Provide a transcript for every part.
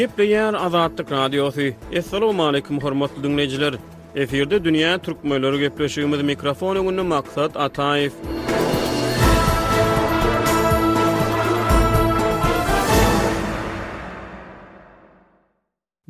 Gepleýär Azatlyk Radiosy. Assalamualaikum hormatly dinleýjiler. Efirde dünýä türkmenleri gepleşigimiz mikrofon öňünde maksat Ataýew.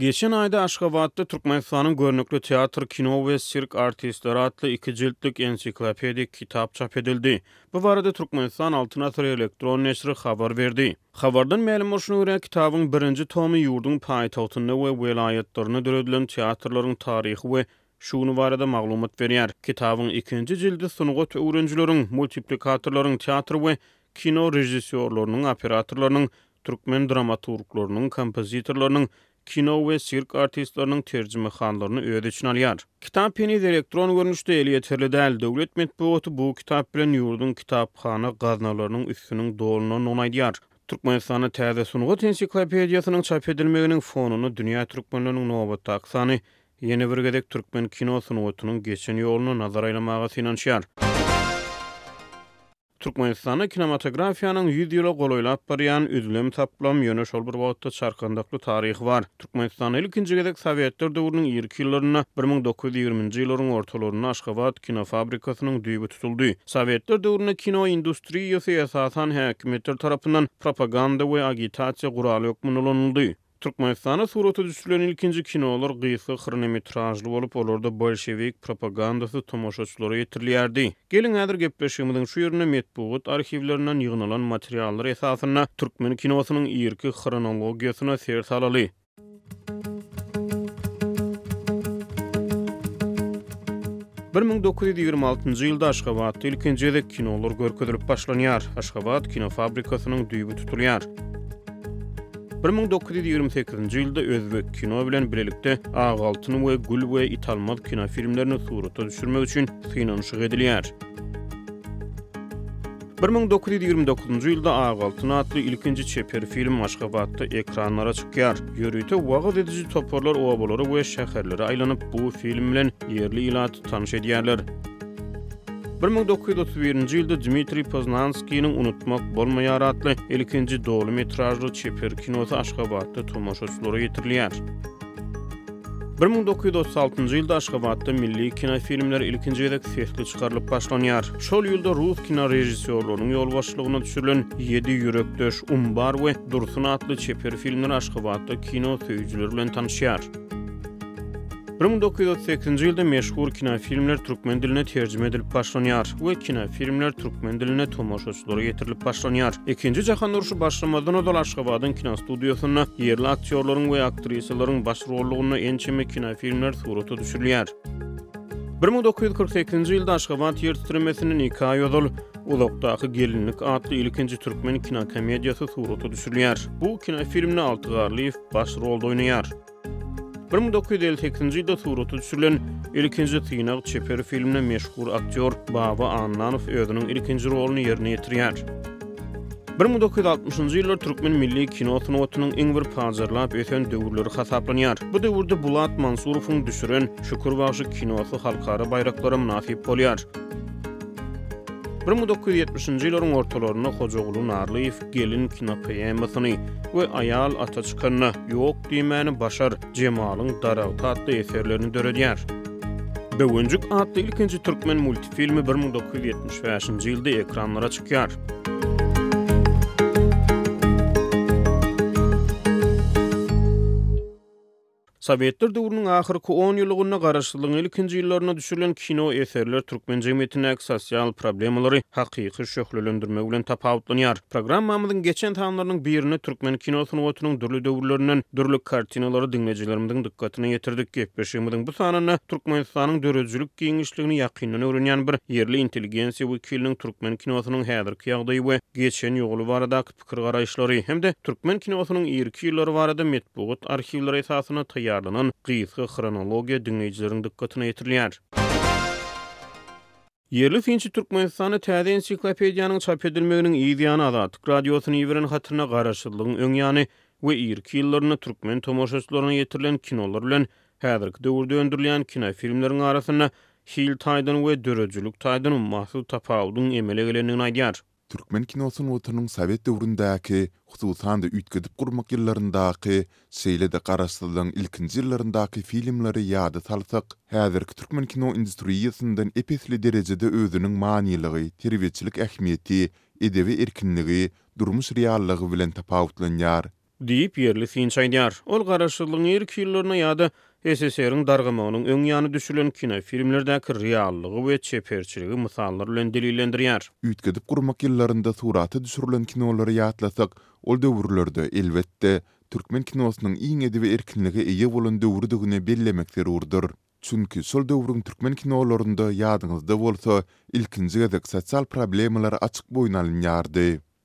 Geçen aýda Aşgabatda Türkmenistanyň görnükli teatr, kino we sirk artistleri atly iki jiltlik ensiklopedik kitap çap edildi. Bu barada Türkmenistan Altyn asyr elektron neşiri habar berdi. Habardan mälim bolşuna görä, kitabyň birinji tomy ýurduň paýtagtynda we welaýatlarynda döredilen teatrlaryň taryhy we şu güni barada maglumat berýär. Kitabyň ikinji jildi sungat öwrenijileriň, multiplikatorlaryň, teatr we kino režissýorlarynyň, operatorlarynyň, türkmen dramaturglarynyň, kompozitorlarynyň, kino we sirk artistleriniň terjimehanlaryny öz içine alýar. Kitap heniz elektron görnüşde elýeterli däl. Döwlet metbugaty bu kitap bilen ýurduň kitaphana gaznalarynyň üstüniň dolunandygyny aýdýar. Türkmenistanda täze sungat ensiklopediýasynyň çap edilmeginiň fonunda dünýä türkmenleriniň nobatdaky sany ýene bir gezek türkmen kino sungatynyň geçen ýoluna nazar aýlamaga synanyşýar. Türkmenistanda kinematografiýanyň ýüz ýyla golaýlap barýan üzlem-saplam, ýöne şol bir wagtda çarkandakly taryhy bar. Türkmenistanda ilkinji gezek sowetler döwrüniň irki ýyllarynda, bir müň dokuz ýüz ýigriminji ýyllaryň ortalarynda Aşgabat kinofabrikasynyň düýbi tutuldy. Sowetler döwründe kino industriýasy, esasan, häkimiýetler tarapyndan propaganda we agitasiýa guraly hökmünde ulanyldy. Türkmenistanda surata düşürilen ilkinji kinolar gysga hronometražly bolup, olarda bolşewik propagandasy tomaşaçylara ýetirilýärdi. Geliň, häzir gepleşigimiziň şu ýerinde metbugat arhiwlerinden ýygnalan materiallar esasynda türkmen kinosynyň irki hronologiýasyna ser salaly. Bir müň dokuz ýüz ýigrimi altynjy ýylda Aşgabatda ilkinji gezek kinolar görkezilip başlanýar. Aşgabat kinofabrikasynyň düýbi tutulýar. Bir müň dokuz ýüz ýigrimi sekizinji ýylda Özbekkino bilen bilelikde Ak altyn we Gül we Italmaz kinofilmlerini surata düşürmek üçin synanyşyk edilýär. Bir müň dokuz ýüz ýigrimi dokuzynjy ýylda Ak altyn atly ilkinji çeper film Aşgabatda ekranlara çykýar. Ýörite wagyz ediji toparlar obalara we şäherlere aýlanyp, bu film bilen ýerli ilaty tanyş edýärler. Bir müň dokuz ýüz otuz birinji ýylda Dmitriý Poznanskiniň Unutmak bolmaýar atly ilkinji doly metražly çeper kinosy Aşgabatda tomaşaçylara ýetirilýär. Bir müň dokuz ýüz otuz altynjy ýylda Aşgabatda milli kinofilmler ilkinji gezek sesli çykarylyp başlanýar. Şol ýylda rus kinorežissýorlarynyň ýolbaşçylygynda düşürilen Ýedi ýürekdeş, Umbar we Dursun atly çeper filmler Aşgabatda kino söýüjiler bilen tanyşýar. Bir müň dokuz ýüz otuz sekizinji ýylda meşhur kinofilmler türkmen diline terjime edilip başlanýar we kinofilmler türkmen diline tomaşaçylara ýetirilip başlanýar. Ikinji jahan urşy başlamazdan ozal Aşgabadyň kinostudiýasynda ýerli aktýorlaryň we aktrisalaryň baş rollygynda ençeme kinofilmler surata düşürilýär. Bir müň dokuz ýüz kyrk sekizinji ýylda Aşgabat ýer titremesinden iki aý ozal Uzakdaky gelinlik atly ilkinji türkmen kinokomediýasy surata düşürilýär. Bu kinofilmde Alty Garlyýew baş rolda oýnaýar. Bir müň dokuz ýüz elli sekizinji ýylda surata düşürilen Ilkinji synag çeper filminde meşhur aktýor Baba Annanow özüniň ilkinji roluny ýerine ýetirýär. Bir müň dokuz ýüz altmyşynjy ýyllar türkmen milli kino sungatynyň iň bir pajarlap ösen döwürleri hasaplanýar. Bu döwürde Bulat Mansurowyň düşüren Şükür bagşy kinosy halkara baýraklara mynasyp bolýar. Bir müň dokuz ýüz ýetmişinji ýylaryň ortalarynda Hojaguly Narlyýew Gelin kinopoemasyny we Aýal ata çykanda, Ýok diýmäni başar, Jemalyň daragty atly eserlerini döredýär. Böwenjik atly ilkinji türkmen multfilmi bir müň dokuz ýüz ýetmiş bäşinji ýylda ekranlara çykýar. Sowetler döwrüniň ahyrky onýyllygynda Garaşsyzlygyň ilkinji ýyllarynda düşürilen kino eserler türkmen jemgyýetindäki sosial problemalary hakyky şöhlelendirmegi bilen tapawutlanýar. Programmamyzyň geçen sanlarynyň birinde türkmen kino sungatynyň dürli döwürlerinden dürli kartinalary diňleýjilerimiziň dykgatyna ýetirdik. Gepleşigimiziň bu sanynda Türkmenistanyň döredijilik giňişligini ýakyndan öwrenýän bir ýerli intelligensiýa wekiliniň türkmen kinosynyň häzirki ýagdaýy we geçen ýoly baradaky pikir-garaýyşlary hem-de türkmen kinosynyň irki ýyllary barada metbugat arhiwleri esasynda taýýarlanan gysga hronologiýa diňleýjileriň dykgatyna ýetirilýär. Ýerli synçy Türkmenistanda täze ensiklopediýanyň çap edilmeginiň yz ýany Azatlyk Radiosyna iberen hatynda Garaşsyzlygyň öň ýany we irki ýyllarynda türkmen tomaşaçylaryna ýetirilen kinolar bilen häzirki döwürde öndürilýän kinofilmleriň arasynda hil taýdan we döredijilik taýdan ummasyz tapawudyň emele gelendigini aýdýar. Türkmen kino sungatynyň sowet döwründäki, hususan-da, üýtgedip gurmak ýyllaryndaky, şeýle-de garaşsyzlygyň ilkinji ýyllaryndaky filmleri ýada salsak, häzirki türkmen kino industriýasyndan ep-esli derejede özüniň manylygy, terbiýeçilik ähmiýeti, edebi erkinligi, durmuş reallygy bilen tapawutlanýar. Diýip, ýerli synçy aýdýar. Ol garaşsyzlygyň irki ýyllarynda ýa-da SSR-iň dargamagynyň öň ýany düşürilen kinofilmlerdäki reallygy we çeperçiligi mysallar bilen delillendirýär. Üýtgedip gurmak ýyllarynda surata düşürilen kinolary ýatlasak, ol döwürlerde, elbetde, türkmen kinosynyň iň edebi erkinlige eýe bolan döwrüdigini bellemek zerurdyr. Çünki, şol döwrüň türkmen kinolarynda, ýadyňyzda bolsa, ilkinji gezek sosial problemalar açyk boýun alynýardy.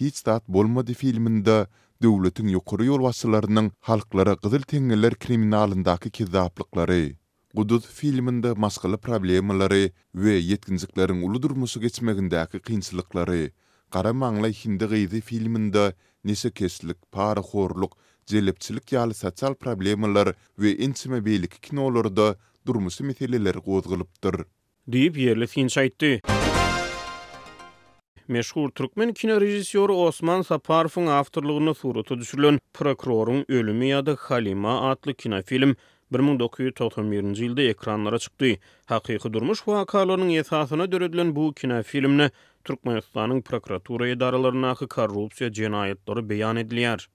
Hiç zat bolmady filminde döwletiň ýokary ýolbaşçylarynyň halklara gyzyl teňňeler kriminalyndaky kezzaplyklary, Guduz filminde maşgala problemalary we ýetginjikleriň uly durmuşy geçmegindäki kynçylyklary, Gara maňlaý hindi gyzy filminde neşekeşlik, parahorluk, jelepçilik ýaly sosial problemalar we ençeme beýleki kinolarda durmuşy meseleler gozgalypdyr. Diýip, ýerli synçy aýtdy. Meşhur türkmen kinorežissýory Osman Saparowyň awtorlygynda surata düşürilen Prokuroryň ölümi ýa-da Halima atly kinofilm bir müň dokuz ýüz togsan birinji ýylda ekranlara çykdy. Hakyky durmuş wakalarynyň esasyna döredilen bu kinofilmde Türkmenistanyň prokuratura edaralaryndaky korrupsiýa jenaýatlary beýan edilýär.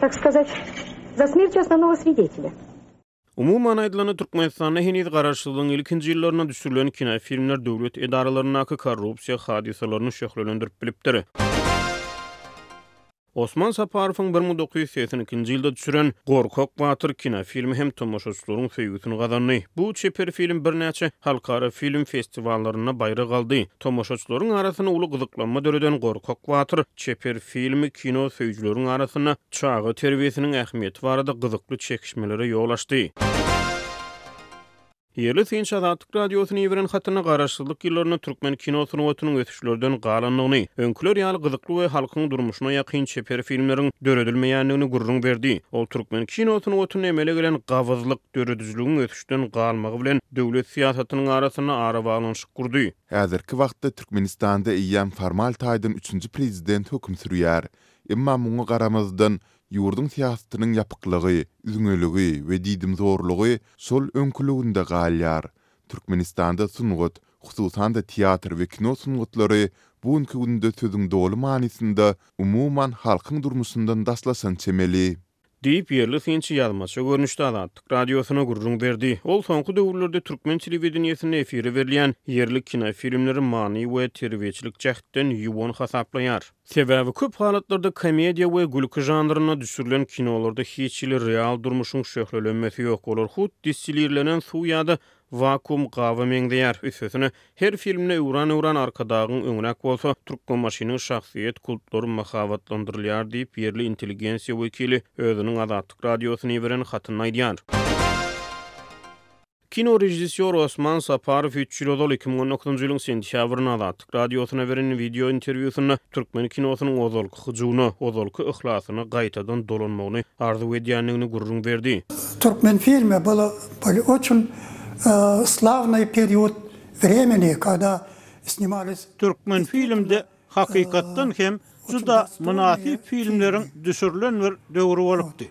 tak skazat, za smertýu osnovnogo swidetelýa. Umuman aýdylanda, Türkmenistanda heniz Garaşsyzlygyň ilkinji ýyllarynda düşürilen kinofilmler döwlet edaralaryndaky korrupsiýa hadysalaryny şöhlelendirip bilipdir. Osman Saparowyň bir müň dokuz ýüz segsen ikinji ýylda düşüren Gorkak batyr kinofilmi hem tomaşaçylaryň söýgüsini gazandy. Bu çeper film birnäçe halkara film festiwallarynda baýrak aldy. Tomaşaçylaryň arasynda uly gyzyklanma döreden Gorkak batyr çeper filmi kino söýüjileriň arasynda çaga terbiýesiniň ähmiýeti barada gyzykly çekişmelere ýol açdy. Ýerli synçy Azatlyk Radiosyna iberen hatynda Garaşsyzlyk ýyllarynda türkmen kino sungatynyň ösüşlerden galandygyny, öňküler ýaly gyzykly we halkyň durmuşyna ýakyn çeper filmleriň döredilmeýändigini gürrüň berdi. Ol türkmen kino sungatynda emele gelen gabyzlyk, döredijiligiň ösüşden galmagy bilen döwlet syýasatynyň arasynda arabaglanyşyk gurdy. Häzirki wagtda Türkmenistanda eýýäm formal taýdan üçünji prezident höküm sürýär. Emma muňa garamazdan, ýurduň syýasatynyň ýapyklygy, üzňeligi we diýdimzorlugy şol öňküliginde galýar. Türkmenistanda sungat, hususan-da teatr we kino sungatlary bu günki günde sözüň doly manysynda umuman halkyň durmuşyndan daşlaşan çemeli. Diýip, ýerli synçy ýazmaça görnüşde Azatlyk Radiosyna gürrüň berdi. Ol soňky döwürlerde türkmen telewideniýesinde efire berilýän ýerli kinofilmleri many we terbiýeçilik jähtden ýuwan hasaplaýar. Sebäbi köp halatlarda komediýa we gülki žanrynda düşürilen kinolarda hiç hili real durmuşyň şöhlelenmesi ýok, olar hut distilirlenen suw ýa-da Wakuum gaba meňzeýär. Üstesine, her filmde öwran-öwran Arkadagyň öňräk bolsa, Türkmenbaşynyň şahsyýet kultlary mahabatlandyrylýar diýip, ýerli intelligensiýa wekili özüniň Azatlyk Radiosyna iberen hatynda aýdýar. Kinorežissýor Osman Saparow üç ýyl ozal, iki müň on dokuzynjy ýylyň sentýabrynda Azatlyk. Azatlyk Radiosyna beren wideo interwýusynda türkmen kinosynyň ozalky hyjuwyna, ozalky yhlasyna gaýtadan dolanmagyny arzuw edýändigini gürrüň berdi. Turkmenfilme bol bol oçün slavnoý perýod vremeni kada snimaliz Türkmenfilmde hakykatdan hem juda mynasyp filmleriň düşürilen bir döwri bolupdy.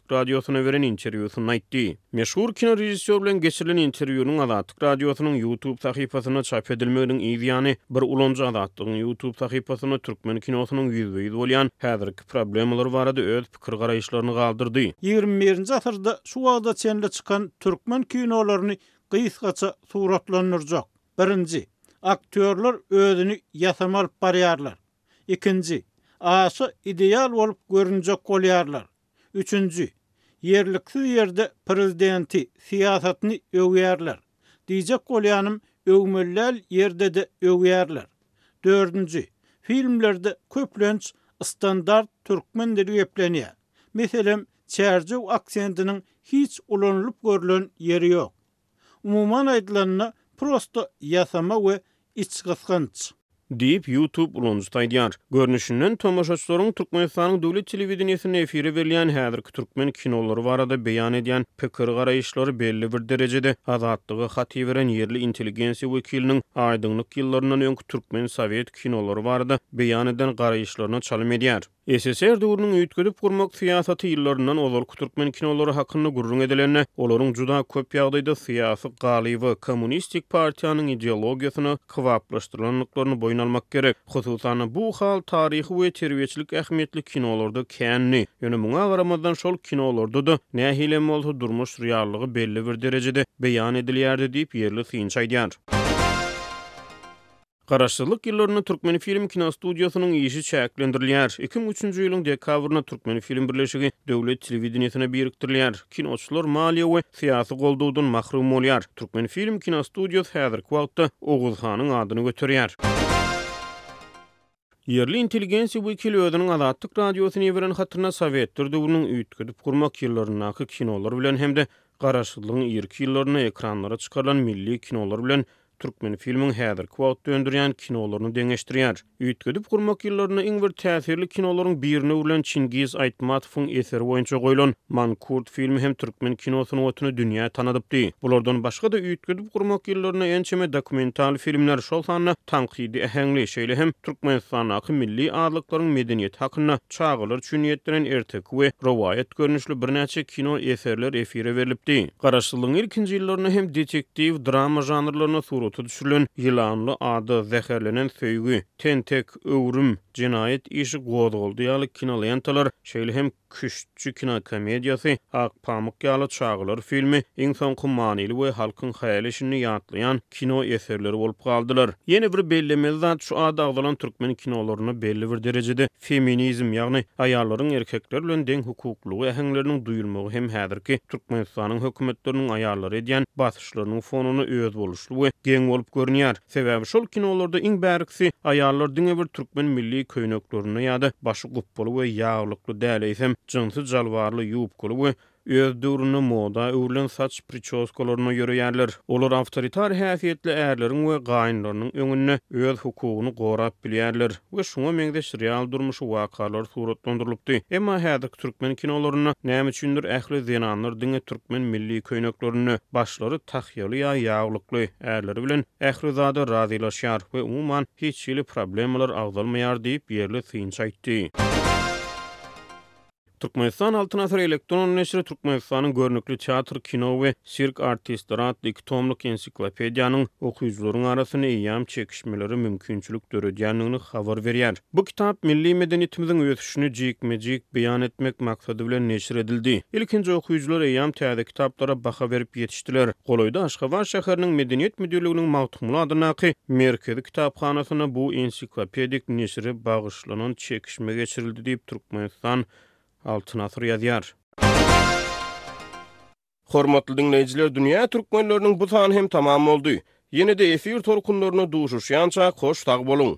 Radiosyna beren interwýusynda aýtdy. Meşhur kinorežissýor bilen geçirilen interwýunyň Azatlyk Radiosynyň YouTube sahypasynda çap edilmeginiň yz ýany, bir ulanyjy Azatlygyň YouTube sahypasynda türkmen kinosynyň ýüzbe-ýüz bolýan häzirki problemalary barada öz pikir-garaýyşlaryny galdyrdy. Ýigrimi birinji asyrda şu wagta çenli çykan türkmen kinolaryny gysgaça suratlandyrjak. Birinji, aktýorlar özüni ýasama alyp barýarlar. Ikinji, aşa ideal bolup görünjek bolýarlar. Üçünji, ýerliksiz ýerde prezidenti, syýasatyny öwýärler. Diýjek bolýanym, öwmeli-däl ýerde-de öwýärler. Dördünji, filmlerde köplenç standart türkmen dili geplenýär. Meselem, Çärjew aksentiniň hiç ulanylyp görlen ýeri ýok. Umuman aýdylanda, prosta ýasama we içgysgynç. Diýip, YouTube ulanyjysy aýdýar. Görnüşinden, tomaşaçylaryň Türkmenistanyň döwlet telewideniýesinde efire berilýän häzirki türkmen kinolary barada beýan edýän pikir-garaýyşlary belli bir derejede Azatlyga hat iberen ýerli intelligensiýa wekiliniň aýdyňlyk ýyllaryndan öňki türkmen sowet kinolary barada beýan eden garaýyşlaryna çalym edýär. SSR döwrüniň üýtgedip gurmak syýasaty ýyllaryndan ozalky türkmen kinolary hakynda gürrüň edilende, olaryň juda köp ýagdaýda syýasy galyba, kommunistik partiýanyň ideologiýasyna kybaplaşdyrylandyklaryny boýun almak gerek. Hususan-da, bu hal taryhy we terbiýeçilik ähmiýetli kinolarda kändi. Ýöne muňa garamazdan, şol kinolarda-da nähili hem bolsa durmuş reallygy belli bir derejede beýan edilýärdi diýip, ýerli synçy aýdýar. Garaşsyzlyk ýyllarynda Türkmenfilm kinostudiýasynyň işi çäklendirilýär. Iki müň üçünji ýylyň dekabrynda Türkmenfilm birleşigi döwlet telewideniýesine birikdirilýär. Kinoçylar maliýe we syýasy goldawdan mahrum bolýar. Türkmenfilm kinostudiýasy häzirki wagtda Oguz hanyň adyny göterýär. Ýerli intelligensiýa wekili özüniň Azatlyk Radiosyna iberen hatynda sowetler döwrüniň üýtgedip gurmak ýyllaryndaky kinolar bilen hem-de garaşsyzlygyň irki ýyllarynda ekranlara çykarylan milli kinolar bilen Türkmenfilmiň häzirki wagtda öndürýän kinolaryny deňeşdirýär. Üýtgedip gurmak ýyllarynda iň bir täsirli kinolaryň birine öwrülen Çingiz Aýtmatowyň eseri boýunça goýlan Mankurt filmi hem türkmen kino sungatyny dünýä tanadypdy. Bulardan başga-da üýtgedip gurmak ýyllarynda ençeme dokumental filmler, şol sanda tankydy äheňli, şeýle hem Türkmenistandaky milli azlyklaryň medeniýeti hakynda çagalar üçin niýetlenen erteki we rowaýat görnüşli birnäçe kino eserler efire berlipdi. Garaşsyzlygyň ilkinji ýyllarynda hem detektiw, drama žanrlarynda surata düşürilen Ýylanly ada, Zäherlenen söýgi, Tentek, Öwrüm, Jenaýat işi gozgaldy ýaly kinolentalar, şeýle hem Küştçi kinokomediýasy, Ak Pamyk ýaly çagalar filmi iň soňky manyly we halkyň haýal-eşini ýatlaýan kino eserleri bolup galdylar. Ýene bir bellemeli zat, şu ady agzalan türkmen kinolarynda belli bir derejede feminizm, ýagny aýallaryň erkekler bilen deň hukuklylygy äheňleriniň duýulmagy hem häzirki Türkmenistanyň hökümetleriniň aýallara edýän basyşy Şularynyň fonuna özboluşly we geň bolup görünýär. Sebäbi şol kinolarda iň bärkisi aýallar diňe bir türkmen milli köýneklerinde ýa-da başy gupbaly we ýaglykly däl, eýsem, jynsy jalbarly ýubkaly we öz döwründe moda öwrülen saç pričoskalarynda ýöreýärler. Olar awtoritar häsiýetli ärleriň we gaýynlarynyň öňünde öz hukugyny gorap bilýärler. we şuňa meňzeş real durmuşy wakalary suratlandyrylypdy. Emma häzirki türkmen kinolarynda näme üçindir ähli zenanlar diňe türkmen milli köýneklerinde, başlary tahýaly ýa ýaglykly, ärleri bilen ähli zada razylaşýar we umuman hiç hili problemalar agzalmaýar diýip ýerli synçy aýtdy. Türkmenistan Altyn asyr elektron neşiri Türkmenistanyň görnükli teatr, kino we sirk artistleri atly iki tomluk ensiklopediýanyň okyjylaryň arasynda eýýäm çekişmelere mümkinçilik döredýändigini habar berýär. Bu kitap milli medeniýetimiziň ösüşini jikme-jik beýan etmek maksady bilen neşir edildi. Ilkinji okyjylar eýýäm täze kitaplara baha berip ýetişdiler. Golaýda Aşgabat şäheriniň Medeniýet müdirliginiň Magtymguly adyndaky Merkezi kitaphanasynda bu ensiklopedik neşire bagyşlanan çekişme çekişme geçirildi diýip, Türkmenistan Altyn asyr ýazýar. Hormatly diňleýjiler, dünýä türkmenleriniň bu sany hem tamam boldy. Ýene-de efir tolkunlarynda duşuşýançak, hoş sag boluň!